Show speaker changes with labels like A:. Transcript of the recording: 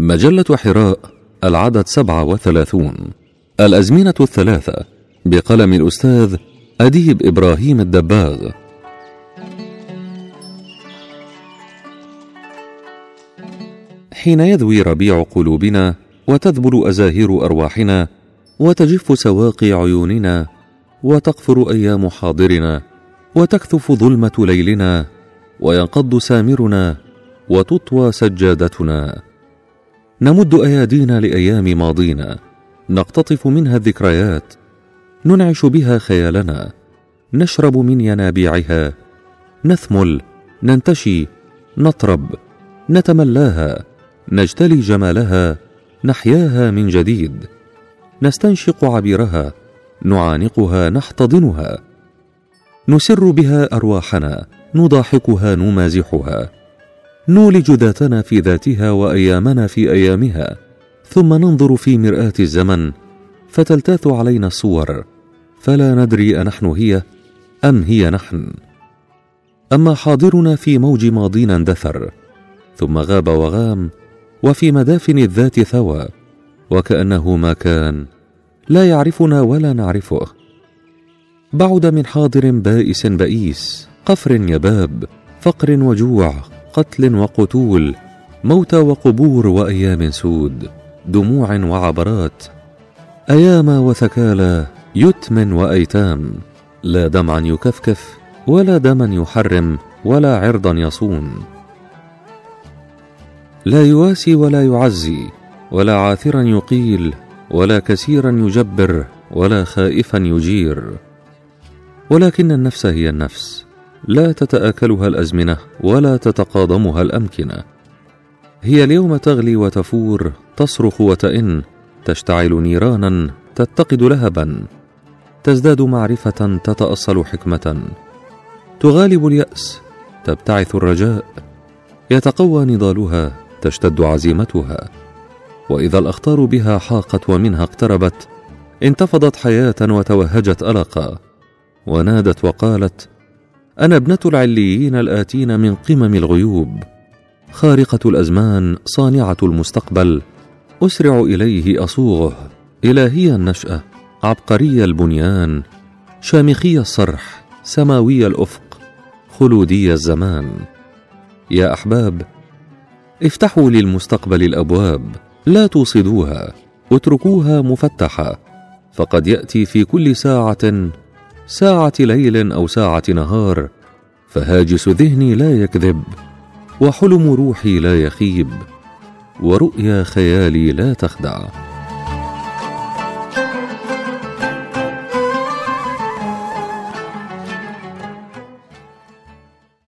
A: مجلة حراء العدد سبعة وثلاثون. الأزمنة الثلاثة بقلم الأستاذ أديب إبراهيم الدباغ. حين يذوي ربيع قلوبنا وتذبل أزاهير أرواحنا وتجف سواقي عيوننا وتقفر أيام حاضرنا وتكثف ظلمة ليلنا وينقض سامرنا وتطوى سجادتنا. نمد أيادينا لأيام ماضينا. نقتطف منها الذكريات. ننعش بها خيالنا. نشرب من ينابيعها. نثمل. ننتشي. نطرب. نتملاها. نجتلي جمالها. نحياها من جديد. نستنشق عبيرها. نعانقها. نحتضنها. نسر بها أرواحنا. نضاحكها. نمازحها. نولج ذاتنا في ذاتها وأيامنا في أيامها ثم ننظر في مرآة الزمن فتلتاث علينا الصور فلا ندري أنحن هي أم هي نحن. أما حاضرنا في موج ماضينا اندثر ثم غاب وغام وفي مدافن الذات ثوى وكأنه ما كان لا يعرفنا ولا نعرفه. بعد من حاضر بائس بئيس قفر يباب فقر وجوع قتل وقتول موتى وقبور وأيام سود دموع وعبرات. أيام وثكالى يتم وأيتام لا دمعا يكفكف ولا دما يحرم ولا عرضا يصون. لا يواسي ولا يعزي ولا عاثرا يقيل ولا كثيرا يجبر ولا خائفا يجير. ولكن النفس هي النفس. لا تتآكلها الأزمنة ولا تتقاضمها الأمكنة. هي اليوم تغلي وتفور تصرخ وتئن تشتعل نيرانا تتقد لهبا. تزداد معرفة تتأصل حكمة. تغالب اليأس تبتعث الرجاء. يتقوى نضالها تشتد عزيمتها. وإذا الأخطار بها حاقت ومنها اقتربت انتفضت حياة وتوهجت ألقا. ونادت وقالت أنا ابنة العليين الآتين من قمم الغيوب خارقة الأزمان صانعة المستقبل أسرع إليه أصوغه إلهي النشأة عبقري البنيان شامخي الصرح سماوي الأفق خلودي الزمان. يا أحباب افتحوا للمستقبل الأبواب لا توصدوها اتركوها مفتحة فقد يأتي في كل ساعة ساعة ليل أو ساعة نهار فهاجس ذهني لا يكذب وحلم روحي لا يخيب ورؤيا خيالي لا تخدع.